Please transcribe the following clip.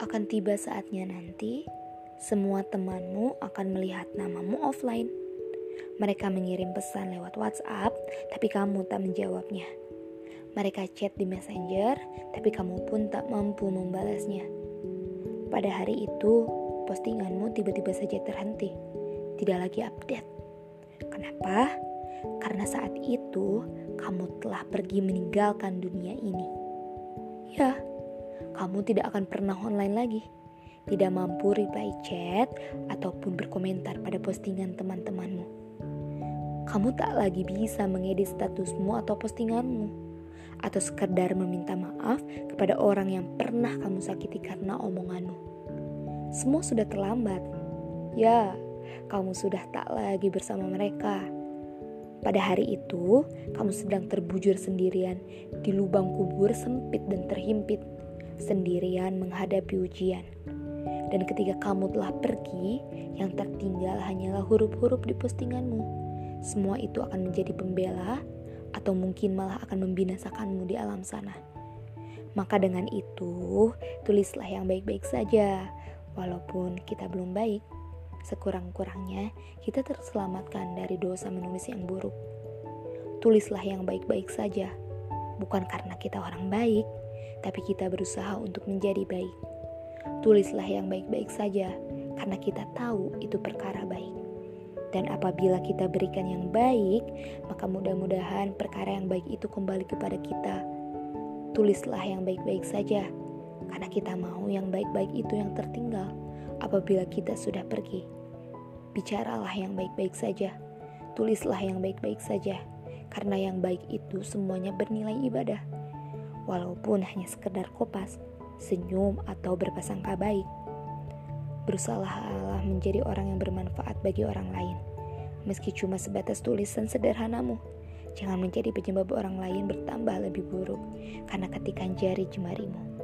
akan tiba saatnya nanti, semua temanmu akan melihat namamu offline. Mereka mengirim pesan lewat WhatsApp, tapi kamu tak menjawabnya. Mereka chat di Messenger, tapi kamu pun tak mampu membalasnya. Pada hari itu, postinganmu tiba-tiba saja terhenti, tidak lagi update. Kenapa? Karena saat itu kamu telah pergi meninggalkan dunia ini. Ya, kamu tidak akan pernah online lagi. Tidak mampu reply chat ataupun berkomentar pada postingan teman-temanmu. Kamu tak lagi bisa mengedit statusmu atau postinganmu atau sekedar meminta maaf kepada orang yang pernah kamu sakiti karena omonganmu. Semua sudah terlambat. Ya, kamu sudah tak lagi bersama mereka. Pada hari itu, kamu sedang terbujur sendirian di lubang kubur sempit dan terhimpit sendirian menghadapi ujian. Dan ketika kamu telah pergi, yang tertinggal hanyalah huruf-huruf di postinganmu. Semua itu akan menjadi pembela atau mungkin malah akan membinasakanmu di alam sana. Maka dengan itu, tulislah yang baik-baik saja, walaupun kita belum baik. Sekurang-kurangnya, kita terselamatkan dari dosa menulis yang buruk. Tulislah yang baik-baik saja, bukan karena kita orang baik, tapi kita berusaha untuk menjadi baik. Tulislah yang baik-baik saja, karena kita tahu itu perkara baik. Dan apabila kita berikan yang baik, maka mudah-mudahan perkara yang baik itu kembali kepada kita. Tulislah yang baik-baik saja, karena kita mau yang baik-baik itu yang tertinggal apabila kita sudah pergi. Bicaralah yang baik-baik saja, tulislah yang baik-baik saja, karena yang baik itu semuanya bernilai ibadah walaupun hanya sekedar kopas, senyum, atau berpasangka baik. Berusahalah menjadi orang yang bermanfaat bagi orang lain, meski cuma sebatas tulisan sederhanamu. Jangan menjadi penyebab orang lain bertambah lebih buruk karena ketikan jari jemarimu.